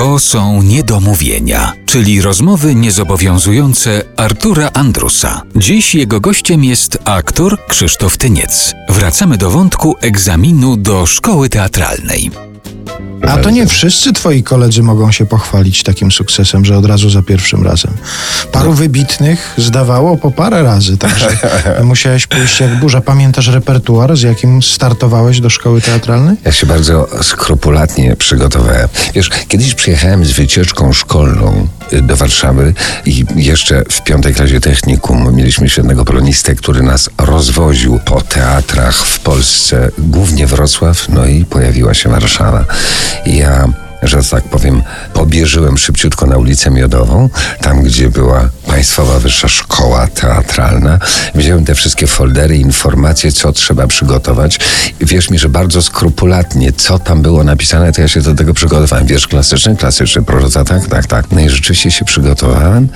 To są niedomówienia, czyli rozmowy niezobowiązujące Artura Andrusa. Dziś jego gościem jest aktor Krzysztof Tyniec. Wracamy do wątku egzaminu do szkoły teatralnej. A to nie wszyscy twoi koledzy mogą się pochwalić takim sukcesem, że od razu za pierwszym razem. Paru wybitnych zdawało po parę razy, także musiałeś pójść jak burza. Pamiętasz repertuar, z jakim startowałeś do szkoły teatralnej? Ja się bardzo skrupulatnie przygotowałem. Wiesz, kiedyś przyjechałem z wycieczką szkolną y, do Warszawy i jeszcze w piątej klasie technikum mieliśmy świetnego polonistę, który nas rozwoził po teatrach w Polsce, głównie Wrocław, no i pojawiła się Warszawa. Ja że tak powiem, pobierzyłem szybciutko na ulicę Miodową, tam gdzie była Państwowa Wyższa Szkoła Teatralna. Wziąłem te wszystkie foldery, informacje, co trzeba przygotować. I wierz mi, że bardzo skrupulatnie, co tam było napisane, to ja się do tego przygotowałem. Wiersz klasyczny, klasyczny, proza, tak, tak, tak. No i rzeczywiście się przygotowałem.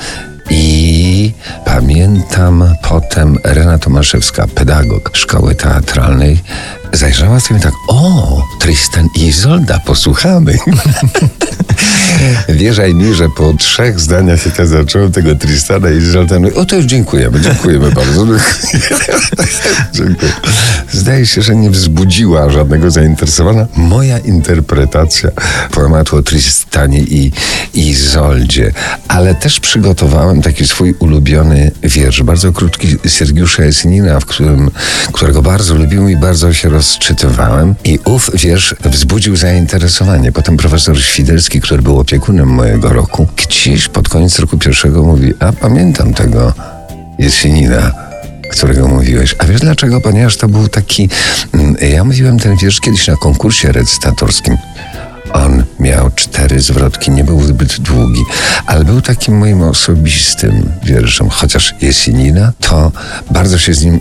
I pamiętam potem Rena Tomaszewska, pedagog szkoły teatralnej, zajrzała sobie tak, o, Tristan i Izolda, posłuchamy. Wierzaj mi, że po trzech zdaniach, jak ja zacząłem tego Tristana i Izolda, no, o to już dziękujemy, dziękujemy bardzo. Dziękuję. Zdaje się, że nie wzbudziła żadnego zainteresowania. Moja interpretacja poematu o Tristanie i Izoldzie, ale też przygotowałem taki swój ulubiony wiersz, bardzo krótki Sergiusza Esnina, w którym, którego bardzo lubiłem i bardzo się rozczytywałem. I ów wiersz wzbudził zainteresowanie. Potem profesor Świderski, który był opiekunem mojego roku, gdzieś pod koniec roku pierwszego mówi, a pamiętam tego Jesenina którego mówiłeś. A wiesz dlaczego? Ponieważ to był taki... mm, Ja mówiłem ten wiersz kiedyś na konkursie recytatorskim. On miał cztery zwrotki, nie był zbyt długi, ale był takim moim osobistym wierszem. Chociaż Jesenina, to bardzo się z nim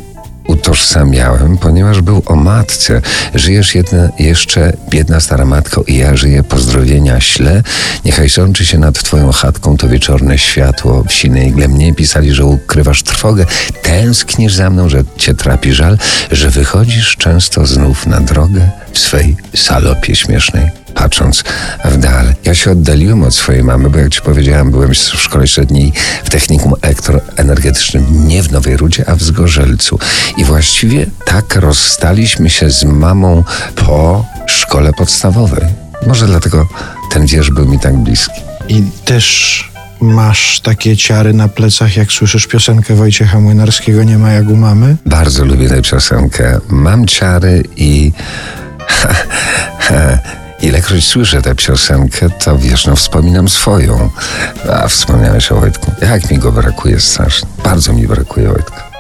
utożsamiałem, ponieważ był o matce. Żyjesz jedna, jeszcze, biedna stara matko, i ja żyję, pozdrowienia śle. Niechaj sączy się nad twoją chatką to wieczorne światło w sinej igle. Mnie pisali, że ukrywasz trwogę, tęsknisz za mną, że cię trapi żal, że wychodzisz często znów na drogę w swej salopie śmiesznej patrząc w dal. Ja się oddaliłem od swojej mamy, bo jak ci powiedziałem, byłem w szkole średniej w technikum elektroenergetycznym nie w Nowej Rudzie, a w Zgorzelcu. I właściwie tak rozstaliśmy się z mamą po szkole podstawowej. Może dlatego ten wiersz był mi tak bliski. I też masz takie ciary na plecach, jak słyszysz piosenkę Wojciecha Młynarskiego Nie ma jak u mamy? Bardzo lubię tę piosenkę. Mam ciary i... Ilekroć słyszę tę piosenkę, to wiesz, no wspominam swoją. A wspomniałeś o Wojtku. Jak mi go brakuje strasznie. Bardzo mi brakuje Wojtka.